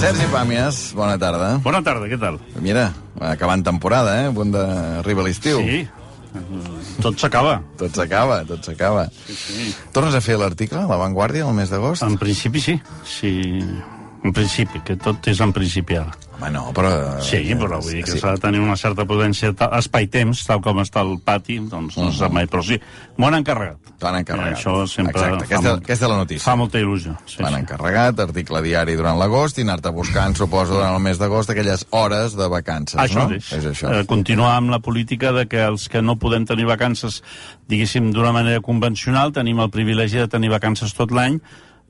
Sergi Pàmies, bona tarda. Bona tarda, què tal? Mira, acabant temporada, eh? A punt d'arribar l'estiu. Sí, tot s'acaba. Tot s'acaba, tot s'acaba. Sí. Tornes a fer l'article a La Vanguardia el mes d'agost? En principi sí. sí. En principi, que tot és en principi ara. Home, no, però... Sí, però vull dir que Sí. s'ha de tenir una certa prudència, ta- espai-temps, tal com està el pati, doncs no se sap mai. Però sí, m'ho han encarregat. T'ho han encarregat. Això sempre Exacte, aquesta, molt- aquesta és la notícia. Fa molta il·lusió. Sí, M'han sí. encarregat, article diari durant l'agost i anar-te buscant, suposo, durant el mes d'agost, aquelles hores de vacances, Això no? és. És això. Eh, continuar amb la política de que els que no podem tenir vacances, diguéssim, d'una manera convencional, tenim el privilegi de tenir vacances tot l'any,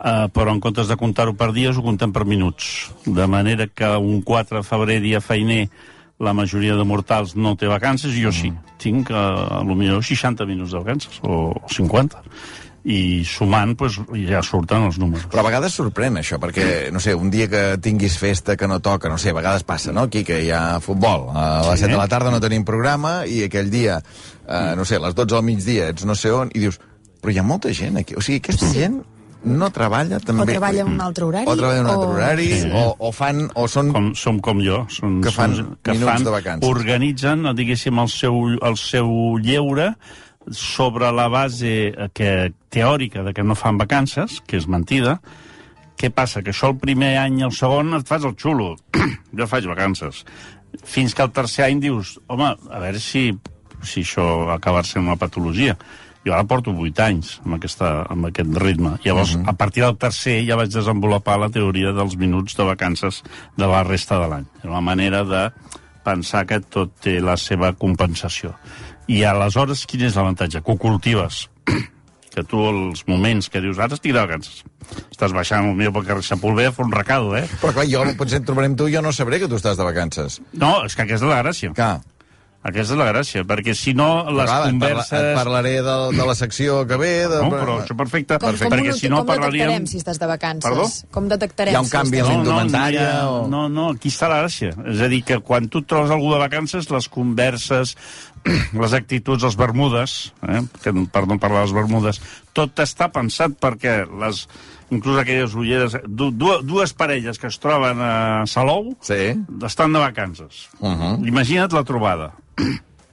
eh, però en comptes de comptar-ho per dies, ho comptem per minuts. De manera que un 4 de febrer, dia feiner, la majoria de mortals no té vacances, i jo sí. Tinc, eh, a lo millor, 60 minuts de vacances, o 50. I sumant, doncs, ja surten els números. Però a vegades sorprèn això, perquè, no sé, un dia que tinguis festa que no toca, no sé, a vegades passa, no?, aquí, que hi ha futbol. A les Sí. 7 de la tarda no tenim programa i aquell dia, eh, no sé, a les 12 al migdia ets no sé on, i dius, però hi ha molta gent aquí. O sigui, aquesta gent no treballa també... O treballa en un altre horari, O treballa en un altre o- horari, Sí. o, o fan... O són... com, som com jo. Són, Que fan són, que minuts fan, de vacances. Organitzen, diguéssim, el seu, el seu lleure sobre la base eh, que, teòrica de que no fan vacances, que és mentida. Què passa? Que això el primer any i el segon et fas el xulo. jo faig vacances. Fins que el tercer any dius, home, a veure si, si això acaba sent una patologia. Jo ara porto 8 anys amb, aquesta, amb aquest ritme. Llavors, uh -huh. a partir del tercer ja vaig desenvolupar la teoria dels minuts de vacances de la resta de l'any. Una manera de pensar que tot té la seva compensació. I aleshores, quin és l'avantatge? Que ho cultives. que tu els moments que dius, ara estic de vacances. Estàs baixant el meu pel carrer Sepulveda a fer un recado, eh? Però clar, jo potser et trobaré amb tu i jo no sabré que tu estàs de vacances. No, és que aquesta és la gràcia. Clar, Aquesta és la gràcia, perquè si no les parla, converses... et parlaré de, de la secció que ve... De... No, però això perfecte, Com, com, perquè si no com parlaríem... detectarem si estàs de vacances? Perdó? Com detectarem Hi ha un si canvi estàs en de la vacances? indumentària no, ha- o- no, no, aquí està la gràcia. És a dir, que quan tu trobes algú de vacances, les converses, les actituds, els bermudes, eh? que, per no parlar dels bermudes, tot està pensat perquè les, inclús aquelles ulleres, du, du, dues parelles que es troben a Salou Sí. estan de vacances. Uh -huh. Imagina't la trobada.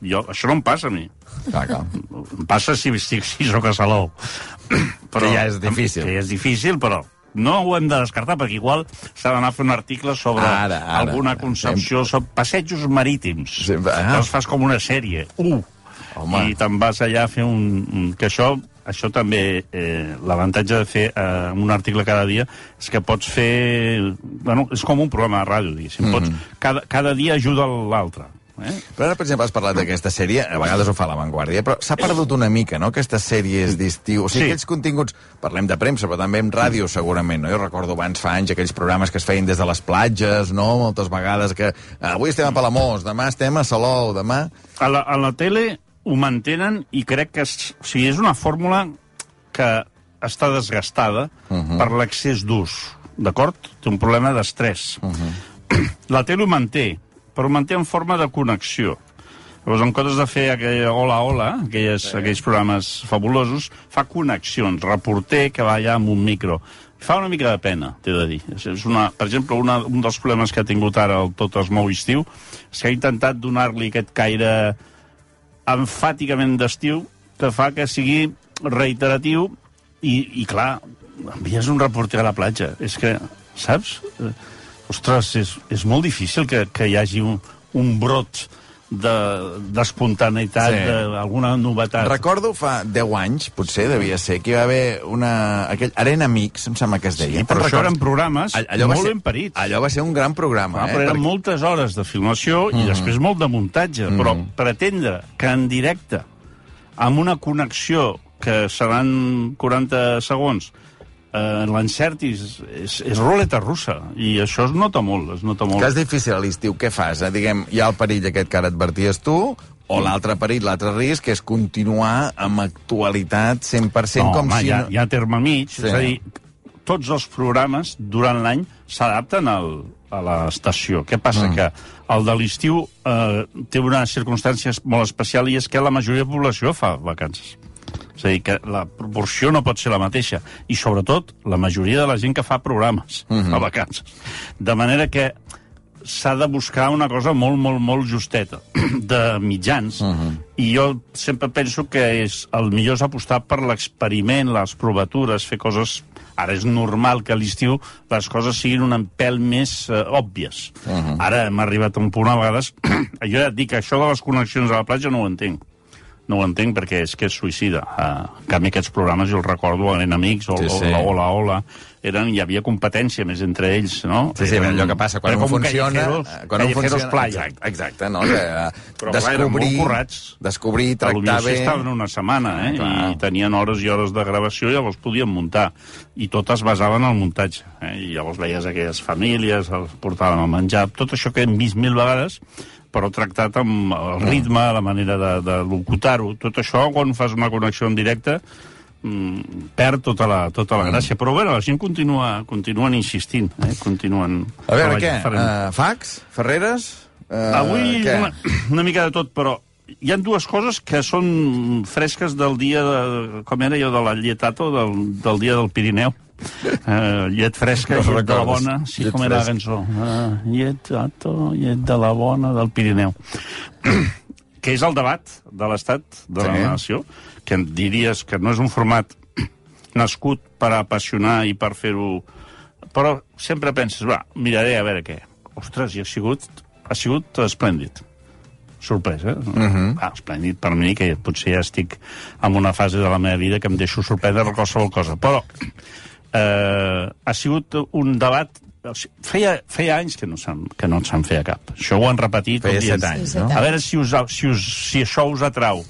Jo, això no em passa a mi. Clar, clar. Em passa si, si, si sóc a Salou. Que ja és difícil. Que ja és difícil, però no ho hem de descartar, perquè igual s'ha d'anar a fer un article sobre Ara, ara. alguna concepció, sobre passejos marítims. Sí, ah. Els fas com una sèrie. Uh! Home. I te'n vas allà a fer un... que això, això també, eh, l'avantatge de fer eh, un article cada dia és que pots fer... Bueno, és com un programa de ràdio, diguéssim. Mhm. Pots, cada, cada dia ajuda l'altre. Eh? Però ara, per exemple, has parlat d'aquesta sèrie, a vegades ho fa la Vanguardia, però s'ha perdut una mica, no?, aquestes sèries d'estiu. O sigui, Sí. aquells continguts, parlem de premsa, però també en ràdio, segurament, no? Jo recordo abans fa anys aquells programes que es feien des de les platges, no?, moltes vegades que eh, avui estem a Palamós, demà estem a Salou, demà... A la, a la tele ho mantenen i crec que és, o sigui, és una fórmula que està desgastada uh -huh. per l'excés d'ús, d'acord? Té un problema d'estrès. Uh -huh. La tele ho manté, però ho manté en forma de connexió. Llavors, en comptes de fer aquell hola, hola, aquelles, sí. aquells programes fabulosos, fa connexions, reporter que va allà amb un micro. Fa una mica de pena, t'he de dir. És- És una, per exemple, una, un dels problemes que ha tingut ara el Tot es mou estiu és que ha intentat donar-li aquest caire enfàticament d'estiu que fa que sigui reiteratiu i, i clar, envies un reporter a la platja. És que, saps? Ostres, és, és molt difícil que, que hi hagi un, un brot d'espontaneïtat, Sí. sí. d'alguna novetat. Recordo fa 10 anys, potser, devia ser, que hi va haver una... Aquell Arena Mix, em sembla que es deia. Sí, però això eren programes All- allò molt ser- ben parits. Allò va ser un gran programa, Ah, eh? però eren perquè- moltes hores de filmació i després molt de muntatge. Però pretendre que en directe, amb una connexió que seran 40 segons, eh, l'encertis és, és ruleta russa. I això es nota molt, es nota molt. Que és difícil a l'estiu, què fas? Eh? Diguem, hi ha el perill aquest que ara adverties tu, o l'altre perill, l'altre risc, és continuar amb actualitat 100% no, com home, si... hi ha, hi ha terme mig, Sí. sí. és a dir, tots els programes durant l'any s'adapten al, a l'estació. Què passa? Mm. Que el de l'estiu eh, té una circumstància molt especial i és que la majoria de població fa vacances. És a dir, que la proporció no pot ser la mateixa. I, sobretot, la majoria de la gent que fa programes uh -huh. a vacances. De manera que s'ha de buscar una cosa molt, molt, molt justeta de mitjans. Uh -huh. I jo sempre penso que és el millor és apostar per l'experiment, les provatures, fer coses... Ara és normal que a l'estiu les coses siguin un pèl més uh, òbvies. Uh -huh. Ara hem arribat a un punt a vegades... jo ja et dic, això de les connexions a la platja no ho entenc no ho entenc perquè és que és suïcida. Uh, en canvi, aquests programes, jo els recordo, eren amics, o, Sí, sí, sí. sí. Hola, hola, eren, hi havia competència més entre ells, no? Sí, sí, Eren- allò que passa, quan com funciona... Eh, quan callejeros funciona playa. Exacte, exacte, no? Que, eh, Però, clar, molt currats. descobrir, Potser tractar bé... estaven una setmana, eh? Clar. I tenien hores i hores de gravació i llavors podien muntar. I totes basaven en el muntatge. Eh? I llavors veies aquelles famílies, els portaven a menjar, tot això que hem vist mil vegades, però tractat amb el ritme, la manera de, de locutar-ho. Tot això, quan fas una connexió en directe, mm, perd tota la, tota la gràcia. Però, bueno, la gent continua, continuen insistint, eh? continuen... A veure, què? Uh, fax? Ferreres? Uh, Avui què? una, una mica de tot, però hi han dues coses que són fresques del dia de... Com era jo, de la lletato, del, del dia del Pirineu. Uh, llet fresca, No llet de la bona. Sí, Llet com era la fresca. cançó? Uh, lletato, llet de la bona del Pirineu. que és el debat de l'Estat, de la Sí. nació, que em diries que no és un format nascut per apassionar i per fer-ho... Però sempre penses, va, miraré a veure què. Ostres, i ha sigut, ha sigut esplèndid. Sorpresa. Uh -huh. ah, esplèndid per mi, que potser ja estic en una fase de la meva vida que em deixo sorprendre per qualsevol cosa. Però eh, ha sigut un debat... Feia, feia anys que no que no se'n feia cap. Això ho han repetit. Feia set anys, no? A veure si, us, si, us, si això us atrau.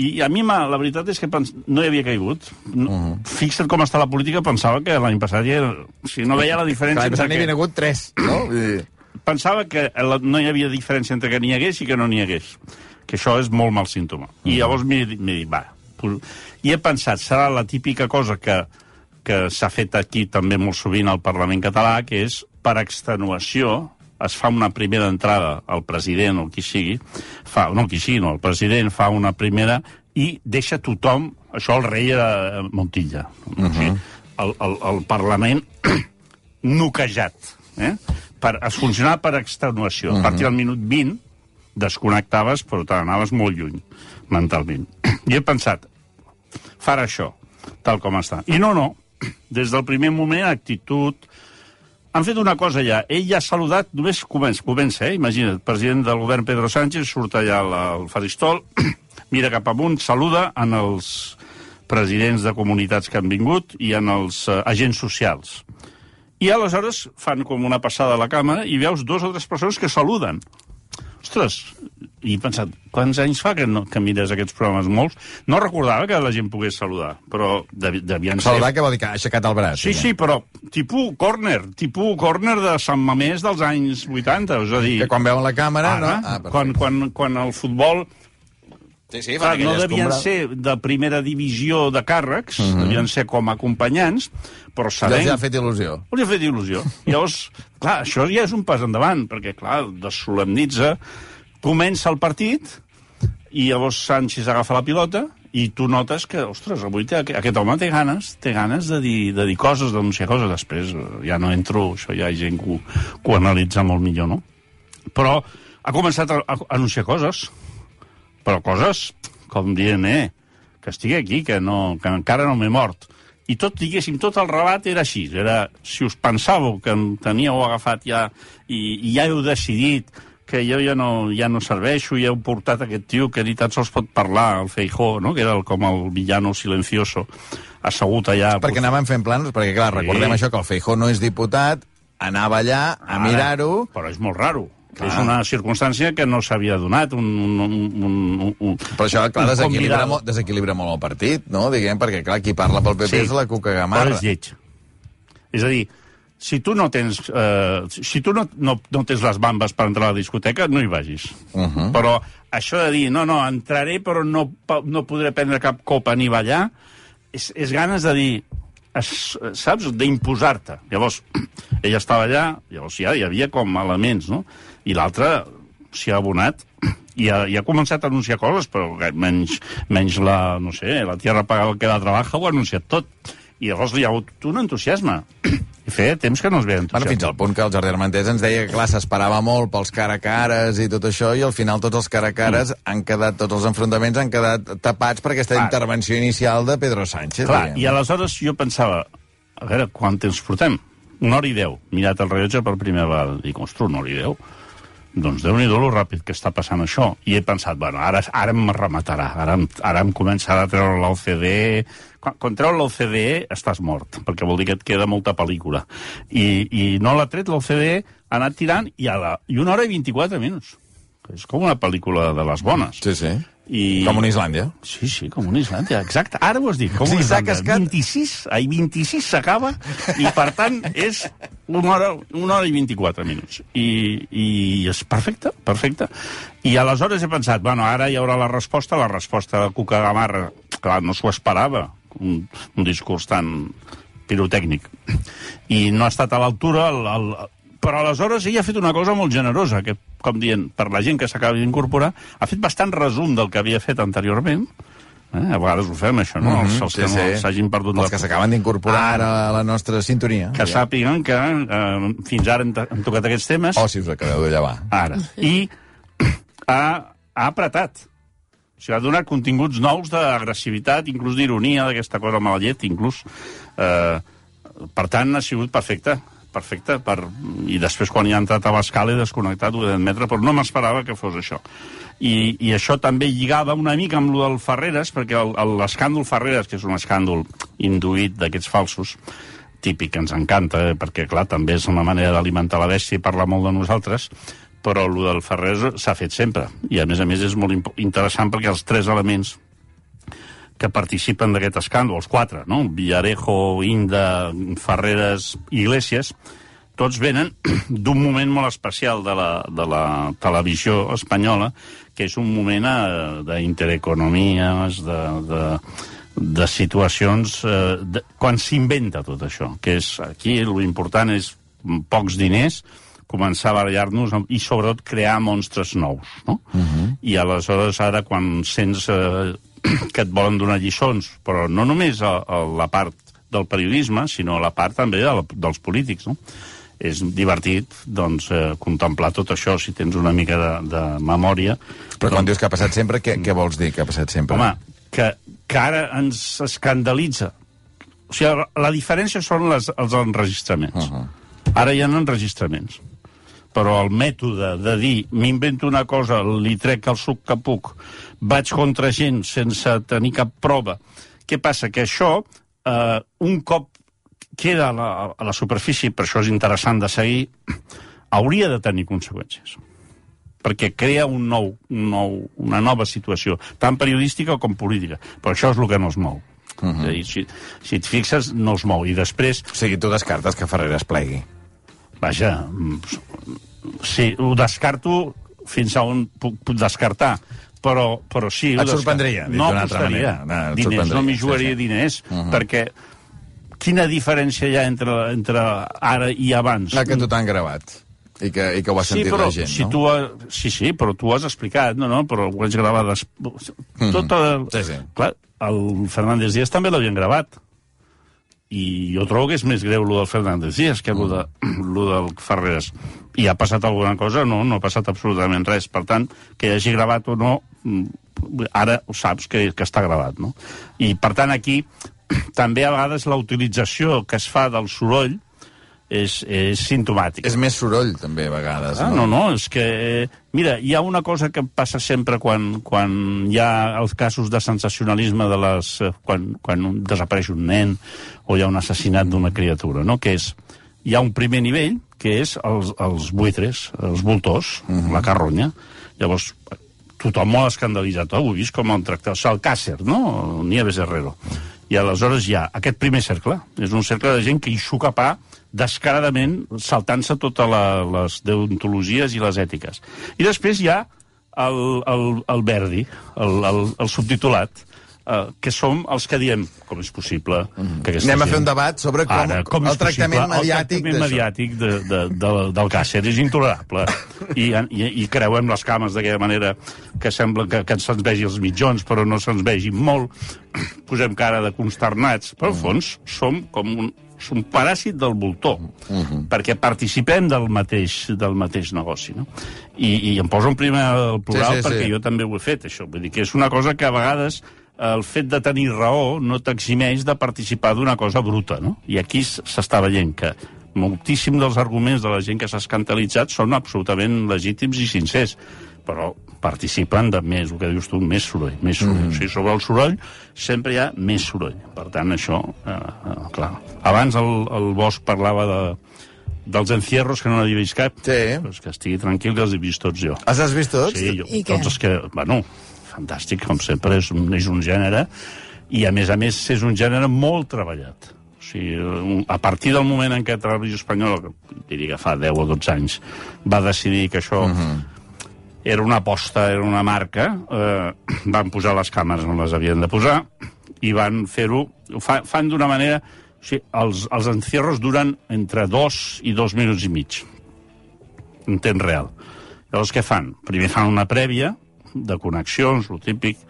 I a mi la veritat és que pens... no hi havia caigut. No, uh -huh. Fixa't com està la política, pensava que l'any passat ja... era- O sigui, no veia la diferència Clar, entre n'hi havia que... hagut tres, no? Pensava que la- no hi havia diferència entre que n'hi hagués i que no n'hi hagués. Que això és molt mal símptoma. I llavors m'he dit, va... I he pensat, serà la típica cosa que, que s'ha fet aquí també molt sovint al Parlament català, que és, per extenuació, es fa una primera entrada al president o qui sigui, fa, no qui sigui, no, el president fa una primera i deixa tothom, això el rei era Montilla, uh -huh. el, el, el Parlament noquejat, eh? per, es funcionava per extenuació. Uh -huh. A partir del minut 20 desconnectaves, però te n'anaves molt lluny, mentalment. I he pensat, farà això, tal com està. I no, no, des del primer moment, actitud... Han fet una cosa ja, ell ja ha saludat, només comença, comença eh? imagina't, el president del govern Pedro Sánchez surt allà al, faristol, mira cap amunt, saluda en els presidents de comunitats que han vingut i en els uh, agents socials. I aleshores fan com una passada a la càmera i veus dos o tres persones que saluden. Ostres, i he pensat, quants anys fa que, no, que mires aquests programes? Molts. No recordava que la gent pogués saludar, però devi- devien ser... Saludar, què vol dir? Que ha aixecat el braç. Sí, sí, però tipus corner, tipus corner de Sant Mamés dels anys 80, és a dir... Que quan veuen la càmera, Ara, no? Ah, perfecte. quan, quan, quan el futbol Sí, sí, Clar, no devien escombra. ser de primera divisió de càrrecs, uh -huh. devien ser com a acompanyants, però Ja sabem... els ha fet il·lusió. Us ha fet il·lusió. Llavors, clar, això ja és un pas endavant, perquè, clar, dessolemnitza, comença el partit, i llavors Sánchez agafa la pilota, i tu notes que, ostres, avui té, aquest home té ganes, té ganes de dir, de dir coses, d'anunciar coses. Després eh, ja no entro, això ja hi ha gent que ho, que ho analitza molt millor, no? Però ha començat a, a anunciar coses, però coses com dient, eh, que estigui aquí, que, no, que encara no m'he mort. I tot, diguéssim, tot el relat era així. Era, si us pensàveu que em teníeu agafat ja i, i ja heu decidit que jo ja no, ja no serveixo, i heu portat aquest tio que ni tan sols pot parlar, el Feijó, no? que era el, com el villano silencioso, assegut allà... Perquè anaven fent plans, perquè clar, Sí. recordem això, que el Feijó no és diputat, anava allà a mirar-ho... Però és molt raro. Clar. És una circumstància que no s'havia donat. Un, un, un, un, un, Però això, clar, desequilibra, molt, desequilibra molt el partit, no? Diguem, perquè, clar, qui parla pel PP Sí, és la Cuca Gamarra. és lleig. És a dir, si tu no tens, eh, si tu no, no, no tens les bambes per entrar a la discoteca, no hi vagis. Uh. -huh. Però això de dir, no, no, entraré però no, no podré prendre cap copa ni ballar, és, és ganes de dir, es, saps, d'imposar-te. Llavors, ella estava allà, llavors ja hi havia com elements, no? I l'altre s'hi ha abonat i ha, i ha començat a anunciar coses, però menys, menys la, no sé, la Tierra paga el que la trabaja, ho ha anunciat tot. I llavors hi ha hagut un entusiasme. I feia temps que no es veia Bueno, entusiasme. fins al punt que el Jordi Armentés ens deia que, clar, s'esperava molt pels cara a cares i tot això, i al final tots els cara a cares han quedat, tots els enfrontaments han quedat tapats per aquesta Clar. intervenció inicial de Pedro Sánchez. Clar, diguem. i aleshores jo pensava, a veure, quant temps portem? Una hora i deu. Mirat el rellotge per primera vegada. Dic, ostres, una hora i deu. Doncs déu-n'hi-do lo ràpid que està passant això. I he pensat, bueno, ara, ara em rematarà, ara ara em començarà a treure l'OCDE... Quan, quan treu l'OCDE estàs mort, perquè vol dir que et queda molta pel·lícula. I, i no l'ha tret l'OCDE, ha anat tirant i, a la, i una hora i 24 minuts. És com una pel·lícula de les bones. Sí, sí. I... Com una Islàndia. Sí, sí, com una Islàndia, exacte. Ara ho has dit, com Sí, una Islàndia. cascat. 26, ai, 26 s'acaba, i per tant és una hora, una hora i 24 minuts. I, I és perfecte, perfecte. I aleshores he pensat, bueno, ara hi haurà la resposta, la resposta de Cuca Gamarra, clar, no s'ho esperava, un, un discurs tan pirotècnic. I no ha estat a l'altura, però aleshores ell ha fet una cosa molt generosa, que, com dient, per la gent que s'acaba d'incorporar, ha fet bastant resum del que havia fet anteriorment, Eh? A vegades ho fem, això, no? Els, els que no s'hagin perdut Mhm, Els que s'acaben d'incorporar ara a la nostra sintonia. Que sàpiguen que eh, fins ara hem, hem tocat aquests temes. O si us acabeu de llevar. Ara. I ha, ha apretat. O sigui, ha donat continguts nous d'agressivitat, inclús d'ironia, d'aquesta cosa mala llet, inclús. Eh, per tant, ha sigut perfecte perfecte, per... i després quan hi ha entrat a l'escala he desconnectat, ho he d'admetre, però no m'esperava que fos això. I, I això també lligava una mica amb lo del Ferreres, perquè el- el- l'escàndol Ferreres, que és un escàndol induït d'aquests falsos, típic, ens encanta, eh, perquè, clar, també és una manera d'alimentar la bèstia i parlar molt de nosaltres, però el del Ferreres s'ha fet sempre. I, a més a més, és molt interessant perquè els tres elements que participen d'aquest escàndol, els quatre, no? Villarejo, Inda, Ferreres, Iglesias, tots venen d'un moment molt especial de la, de la televisió espanyola, que és un moment eh, d'intereconomies, de, de, de situacions... Eh, de, quan s'inventa tot això, que és aquí l'important és pocs diners, començar a barallar-nos i sobretot crear monstres nous, no? Uh -huh. I aleshores ara quan sents eh, que et volen donar lliçons, però no només a, a la part del periodisme, sinó a la part també de la, dels polítics, no? És divertit, doncs, eh, contemplar tot això, si tens una mica de, de memòria. Però quan dius que ha passat sempre, què, què vols dir que ha passat sempre? Home, que, que ara ens escandalitza. O sigui, la, la diferència són les, els enregistraments. Uh -huh. Ara hi ha enregistraments. Però el mètode de dir m'invento una cosa, li trec el suc que puc, vaig contra gent sense tenir cap prova. Què passa? Que això, eh, un cop queda a la, a la superfície, per això és interessant de seguir, hauria de tenir conseqüències perquè crea un nou, un nou, una nova situació, tant periodística com política. Però això és el que no es mou. Uh -huh. és a dir, si, si et fixes, no es mou. I després, O sigui, tu descartes que Ferreres plegui. Vaja, mm, sí, ho descarto fins a on puc, puc descartar. Però, però sí... Et sorprendria, dit No d'una altra manera. No, diners, no m'hi sí, jugaria sí. diners, uh -huh. perquè quina diferència hi ha entre, entre ara i abans? La que tu t'han gravat. I que, I que ho ha sentit però la gent, si no? tu ha... Sí, sí, però tu ho has explicat, no, no, però ho has gravat... Des... Tot el... Sí, sí. Clar, el Fernández Díaz també l'havien gravat. I jo trobo que és més greu lo del Fernández Díaz que lo, de, lo del Ferreres. I ha passat alguna cosa? No, no ha passat absolutament res. Per tant, que hi hagi gravat o no, mm, ara ho saps que, que està gravat, no? I, per tant, aquí també a vegades la utilització que es fa del soroll és, és simptomàtica. És més soroll, també, a vegades. Ah, no, no, és que... Mira, hi ha una cosa que passa sempre quan, quan hi ha els casos de sensacionalisme de les... eh, quan, quan un, desapareix un nen o hi ha un assassinat d'una criatura, no? Que és... Hi ha un primer nivell, que és els, els buitres, els voltors, uh -huh. la carronya. Llavors, tothom molt escandalitzat. Oh, ho he vist com han tractat... Càcer, no? Nieves Herrero. I aleshores hi ha aquest primer cercle. És un cercle de gent que hi xuca pa descaradament, saltant-se totes les deontologies i les ètiques. I després hi ha el, el, el Verdi, el, el, el subtitulat, eh, que som els que diem com és possible que aquesta Anem a gent... fer un debat sobre com, Ara, com el tractament possible, mediàtic el tractament mediàtic de, de, de, del càcer és intolerable. I, i, i creuem les cames d'aquella manera que sembla que, que se'ns vegi els mitjons, però no se'ns vegi molt. Posem cara de consternats, però al fons som com un, un paràsit del voltor, perquè participem del mateix, del mateix negoci. No? I, I em poso en primer el plural Sí, sí, sí. perquè jo també ho he fet, això. Vull dir que és una cosa que a vegades el fet de tenir raó no t'eximeix de participar d'una cosa bruta, no? I aquí s'està veient que moltíssim dels arguments de la gent que s'ha escandalitzat són absolutament legítims i sincers, però participen de més, el que dius tu, més soroll, més soroll. Mm. O sigui, sobre el soroll sempre hi ha més soroll. Per tant, això, eh, eh, clar. Abans el, el Bosch parlava de, dels encierros, que no n'havia vist cap. Sí. Pues que estigui tranquil, que els he vist tots jo. Els has vist tots? Sí, jo, I què? tots els que... Bueno, fantàstic, com sempre, és un, és un gènere, i a més a més és un gènere molt treballat. O sigui, a partir del moment en què Televisió Espanyola, que diria que fa 10 o 12 anys, va decidir que això era una aposta, era una marca, eh, van posar les càmeres on les havien de posar i van fer-ho... Ho fa, fan d'una manera... O sigui, els, els encierros duren entre dos i dos minuts i mig en temps real. Llavors, què fan? Primer fan una prèvia de connexions, el típic,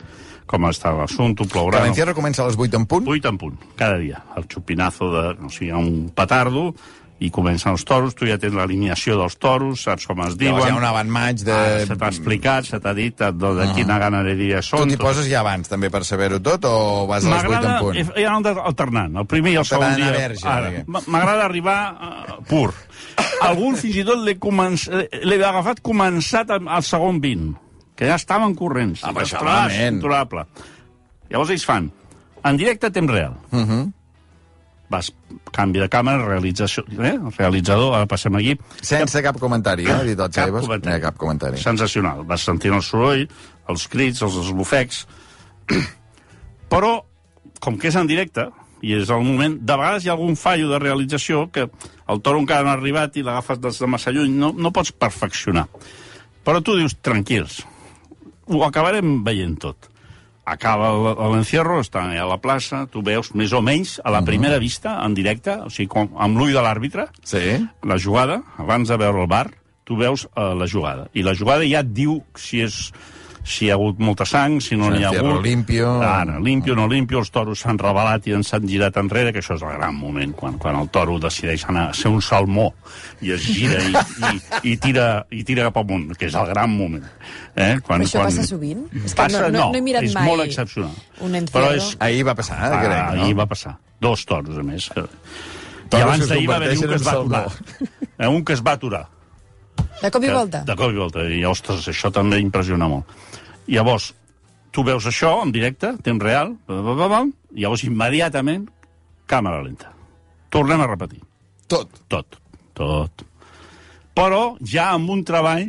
com està l'assumpte, plourà... Que no? l'encierro comença a les 8 en punt? 8 en punt, cada dia. El xupinazo de... O sigui, un petardo i comencen els toros, tu ja tens l'alineació dels toros, saps com es diuen... Llavors hi ha un avant-maig de... Ara se t'ha explicat, se t'ha dit de, de quina ganaderia Tu són. t'hi tot. poses ja abans, també, per saber-ho tot, o vas a les 8 en punt? he, he anat alternant, el primer i el segon dia. M'agrada arribar uh, pur. Algun fins i tot l'he començ... l'he agafat començat al segon 20, que ja estaven corrents. Ah, però això Ostres, intolerable. Llavors ells fan, en directe a temps real. Uh -huh. Vas, canvi de càmera, realització... Eh? Realitzador, ara passem aquí. Sense cap comentari, eh? Dit el Cap comentari. Ha cap comentari. Sensacional. Vas sentint el soroll, els crits, els esbufecs... Però, com que és en directe, i és el moment, de vegades hi ha algun fallo de realització que el toro encara no ha arribat i l'agafes des de massa lluny, no, no pots perfeccionar. Però tu dius, tranquils, ho acabarem veient tot. Acaba l'encierro, està a la plaça, tu veus més o menys a la primera vista, en directe, o sigui, com, amb l'ull de l'àrbitre, Sí? la jugada, abans de veure el bar, tu veus uh, la jugada. I la jugada ja et diu si és si hi ha hagut molta sang, si no n'hi ha hagut... limpio. Ara, limpio, no limpio, els toros s'han revelat i ens han girat enrere, que això és el gran moment, quan, quan el toro decideix anar a ser un salmó i es gira i, i, i, tira, i tira cap amunt, que és el gran moment. Eh? Quan, Però això passa sovint? És que Passa, no- no- no he mirat és mai molt excepcional. un encierro. Però és, Ahir va passar, Ah, crec, no? ahir va passar. Dos toros, a més. I que abans es d'ahir va haver un que es va aturar. Eh, un que es va aturar. De cop i volta? De cop i volta. I, ostres, això també impressiona molt. Llavors, tu veus això en directe, temps real, ba, ba, ba, ba, i llavors immediatament, càmera lenta. Tornem a repetir. Tot. Tot. Tot. Però ja amb un treball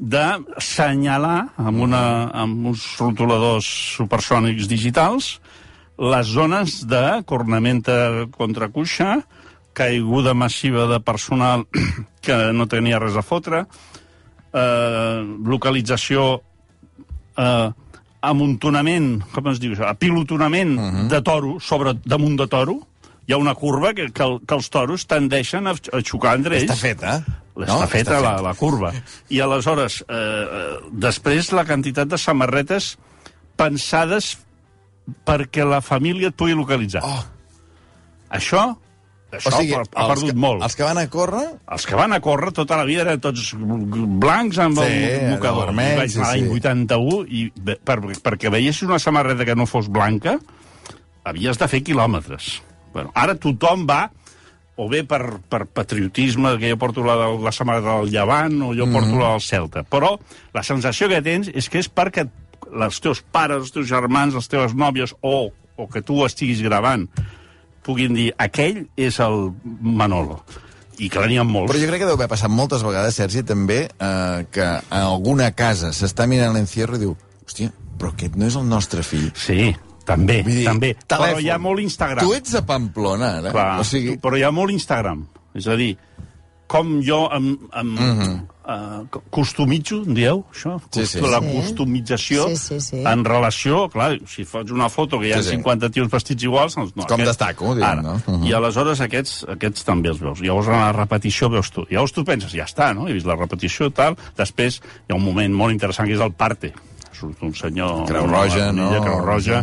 d'assenyalar amb, una, amb uns rotuladors supersònics digitals les zones de cornamenta contra cuixa, caiguda massiva de personal que no tenia res a fotre, eh, localització eh, amuntonament, com es diu això, apilotonament uh -huh. de toro sobre damunt de toro, hi ha una curva que, que, que els toros tendeixen a, a xocar entre ells. Està feta. Està feta la, la curva. I aleshores, eh, eh, després la quantitat de samarretes pensades perquè la família et pugui localitzar. Oh. Això, això O sigui, ha, ha els perdut que, molt. Els que van a córrer... Els que van a córrer tota la vida eren tots blancs amb Sí, el mocador. vermell, vaig sí, anar l'any sí. 81 i per, perquè veiessis una samarreta que no fos blanca, havies de fer quilòmetres. Bueno, ara tothom va o bé per, per patriotisme, que jo porto la, la samarreta del Llevant, o jo Mhm. porto la del Celta. Però la sensació que tens és que és perquè els teus pares, els teus germans, les teves nòvies, o, o que tu estiguis gravant, puguin dir, aquell és el Manolo. I que n'hi ha molts. Però jo crec que deu haver passat moltes vegades, Sergi, també, eh, que en alguna casa s'està mirant l'encierro i diu hòstia, però aquest no és el nostre fill. Sí, també, Vull dir, també. Però telèfon. hi ha molt Instagram. Tu ets a Pamplona, ara. Clar, o sigui, però hi ha molt Instagram. És a dir, com jo em, em mm -hmm. uh, costumitzo, en dieu, això? Sí, sí. La Sí. costumització Sí, sí, sí. en relació, clar, si fots una foto que hi ha Sí, sí. 50 tios vestits iguals... Doncs, no, Com destaco, diguem, Ara, no? Mhm. I aleshores aquests, aquests també els veus. Llavors a la repetició veus tu. Llavors tu penses, ja està, no? He vist la repetició, tal. Després hi ha un moment molt interessant que és el parte. Surt un senyor... Creu Roja, no? Creu Roja,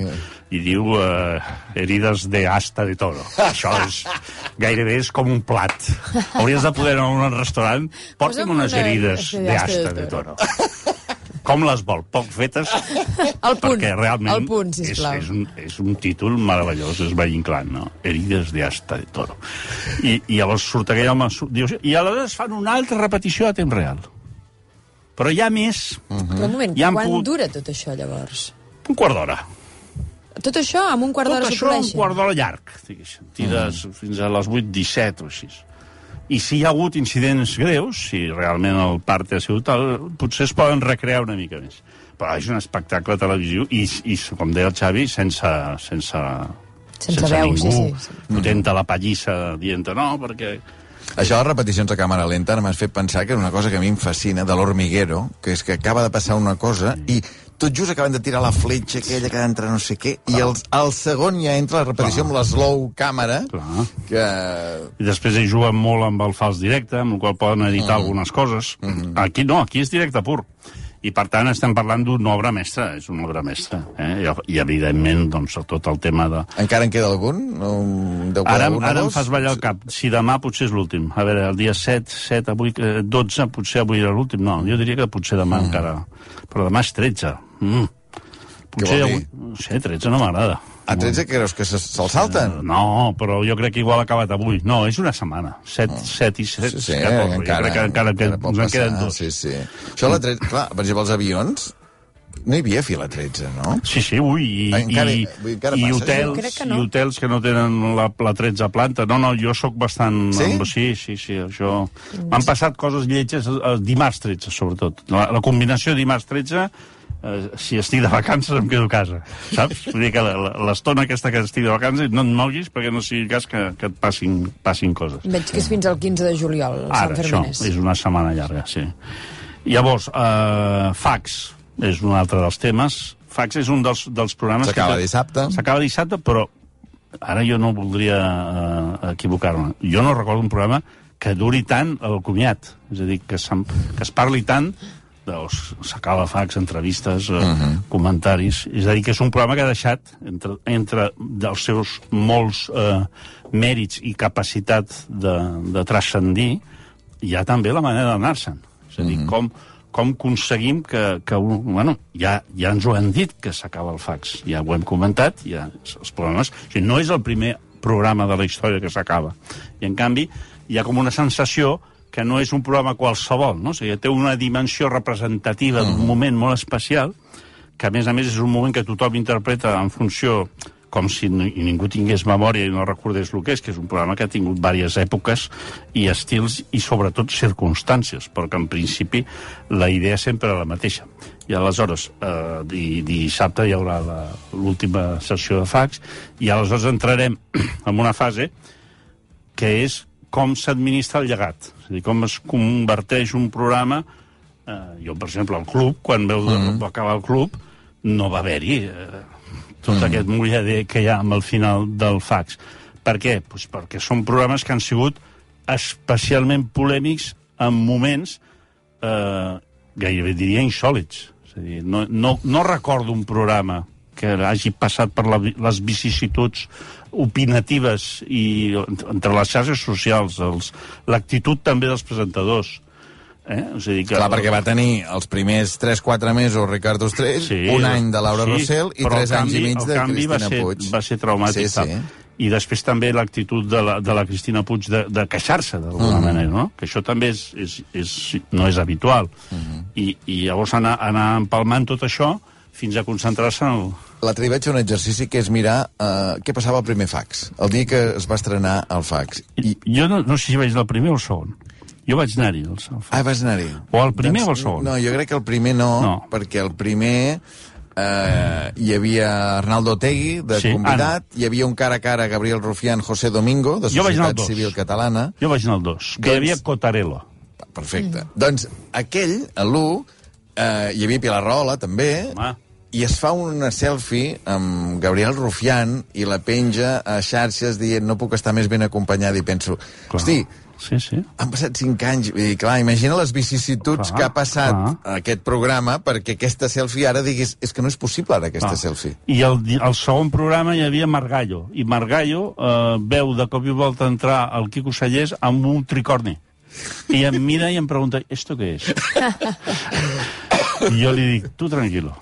i diu eh, herides de asta de toro. Això és, gairebé és com un plat. Hauries de poder anar a un restaurant, porta'm Posa'm unes herides de asta de toro. Com les vol? Poc fetes? El punt, Perquè realment el punt, és, sisplau. és, un, és un títol meravellós, és vehinclant, no? Herides de asta de toro. I, i llavors surt aquell home, diu, i aleshores fan una altra repetició a temps real. Però hi ha més, Però un moment, Ja quan pogut- dura tot això, llavors? un quart d'hora. Tot això amb un quart Tot d'hora això s'ho un produeixen? quart d'hora llarg, diguéssim. Tires mm. fins a les 8, 17 o així. I si hi ha hagut incidents greus, si realment el part ha sigut tal, potser es poden recrear una mica més. Però és un espectacle televisiu i, i com deia el Xavi, sense, sense, Sense veu, ningú sí, sí, sí. fotent la pallissa dient no, perquè... Això de les repeticions a càmera lenta m'has fet pensar que és una cosa que a mi em fascina de l'hormiguero, que és que acaba de passar una cosa i tot just acaben de tirar la fletxa aquella que ha d'entrar no sé què, i el, el segon ja entra la repetició amb la slow càmera, Clar. que... I després ells juguen molt amb el fals directe, amb el qual poden editar Mm. algunes coses. Mm-hmm. Aquí no, aquí és directe pur. I, per tant, estem parlant d'una obra mestra, és una obra mestra. Eh? I, I, evidentment, doncs, tot el tema de... Encara en queda algun? No, deu Ara, un o ara em fas ballar el cap. Si demà potser és l'últim. A veure, el dia 7, 7 avui, eh, 12, potser avui era l'últim. No, jo diria que potser demà Mm. encara... Però demà és 13. Mm. Potser avui... No sé, 13 no m'agrada. A 13 que creus que se- se'l salten? No, però jo crec que igual ha acabat avui. No, és una setmana. 7, 7 i 7, Sí, sí, 14. encara, jo crec que encara, que encara pot ens en queden dos. Sí, sí. Això la 13, clar, per exemple, els avions, no hi havia fila 13, no? Sí, sí, ui, i, Encara- i, vull encara i passa, hotels, Jo crec que no. i hotels que no tenen la, la 13 planta. No, no, jo sóc bastant... Sí? amb- sí, sí, sí, això... M'han passat coses lletges dimarts 13, sobretot. La, la combinació dimarts 13 eh, si estic de vacances em quedo a casa, saps? Vull dir que l'estona aquesta que estic de vacances no et moguis perquè no sigui cas que, que et passin, passin coses. Veig que és fins al 15 de juliol, Ara, Sant això, Fermines. és una setmana llarga, sí. Llavors, eh, fax és un altre dels temes. Fax és un dels, dels programes... S'acaba dissabte. S'acaba dissabte, però ara jo no voldria eh, equivocar-me. Jo no recordo un programa que duri tant el comiat. És a dir, que, que es parli tant doncs, s'acaba fax, entrevistes, eh, comentaris... És a dir, que és un programa que ha deixat, entre, entre dels seus molts eh, mèrits i capacitat de, de transcendir, hi ha també la manera d'anar-se'n. És a dir, com, com aconseguim que, que un, bueno, ja, ja ens ho han dit que s'acaba el fax, ja ho hem comentat, ja els problemes... O sigui, no és el primer programa de la història que s'acaba. I, en canvi, hi ha com una sensació que no és un programa qualsevol, no? O sigui, té una dimensió representativa d'un moment molt especial, que a més a més és un moment que tothom interpreta en funció com si ni- ningú tingués memòria i no recordés el que és, que és un programa que ha tingut diverses èpoques i estils i sobretot circumstàncies, perquè en principi la idea sempre era la mateixa. I aleshores, eh, di, dissabte hi haurà la- l'última sessió de fax i aleshores entrarem en una fase que és com s'administra el llegat. És a dir, com es converteix un programa... Eh, jo, per exemple, al club, quan veu mm -hmm. acabar el club, no va haver-hi eh, tot mm -hmm. aquest mullader que hi ha amb el final del fax. Per què? Pues perquè són programes que han sigut especialment polèmics en moments eh, gairebé diria insòlids. És a dir, no, no, no recordo un programa que hagi passat per la, les vicissituds opinatives i entre les xarxes socials, l'actitud també dels presentadors. Eh? A dir, que, Clar, perquè va tenir els primers 3-4 mesos Ricard Ostrell, sí, un any de Laura sí, Rossell i però 3 el anys canvi, i mig de canvi va Cristina ser, Puig. Va ser traumàtic. Sí, sí. I després també l'actitud de, la, de la Cristina Puig de, de queixar-se d'alguna Mhm. manera, no? Que això també és, és, és, no és habitual. Mhm. I, I llavors anar, anar empalmant tot això fins a concentrar-se en el... L'altre dia vaig fer un exercici que és mirar uh, què passava al primer fax, el dia que es va estrenar el fax. I... Jo no, no sé si vaig del primer o el segon. Jo vaig anar-hi, al al- Ah, vas anar-hi. O el primer o el segon? No, jo crec que el primer no, No. perquè el primer eh, hi havia Arnaldo Otegui, de Sí, convidat, hi havia un cara a cara Gabriel Rufián, José Domingo, de anar al Societat. Civil Catalana. Jo vaig anar al 2, que Doncs- hi havia Cotarello. Perfecte. Mm. Doncs aquell, a l'1, eh, hi havia Pilar Rahola, també, Home. I es fa una selfie amb Gabriel Rufián i la penja a xarxes dient no puc estar més ben acompanyada i penso, Clar. hosti, Sí, sí. han passat 5 anys i clar, imagina les vicissituds Clar, que ha passat clar. aquest programa perquè aquesta selfie ara diguis és que no és possible ara aquesta Ah. selfie. I el, el segon programa hi havia Margallo, i Margallo eh, veu de cop i volta entrar el Quico Sallés amb un tricorni. I em mira i em pregunta, ¿esto qué es? I jo li dic, tu tranquilo.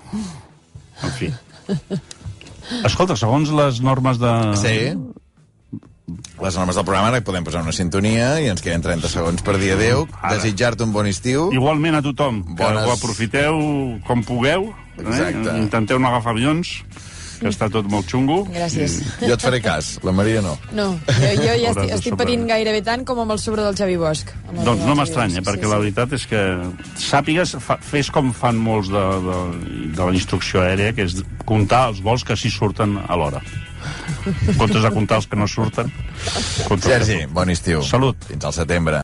En fi. Escolta, segons les normes de... Sí. Les normes del programa ara podem posar una sintonia i ens queden 30 segons per dir adeu. Desitjar-te un bon estiu. Igualment a tothom, que Bones- ho aprofiteu com pugueu. Exacte. Eh? Intenteu no agafar avions, que està tot molt xungo. Gràcies. Jo et faré cas, la Maria no. No, jo, jo ja estic, estic patint gairebé tant com amb el sobre del Xavi Bosch. Doncs no m'estranya, perquè la veritat és que sàpigues, fa, fes com fan molts de, de, de la instrucció aèria, que és comptar els vols que sí surten a l'hora. Comptes de comptar els que no surten. Sergi, bon estiu. Salut. Fins al setembre.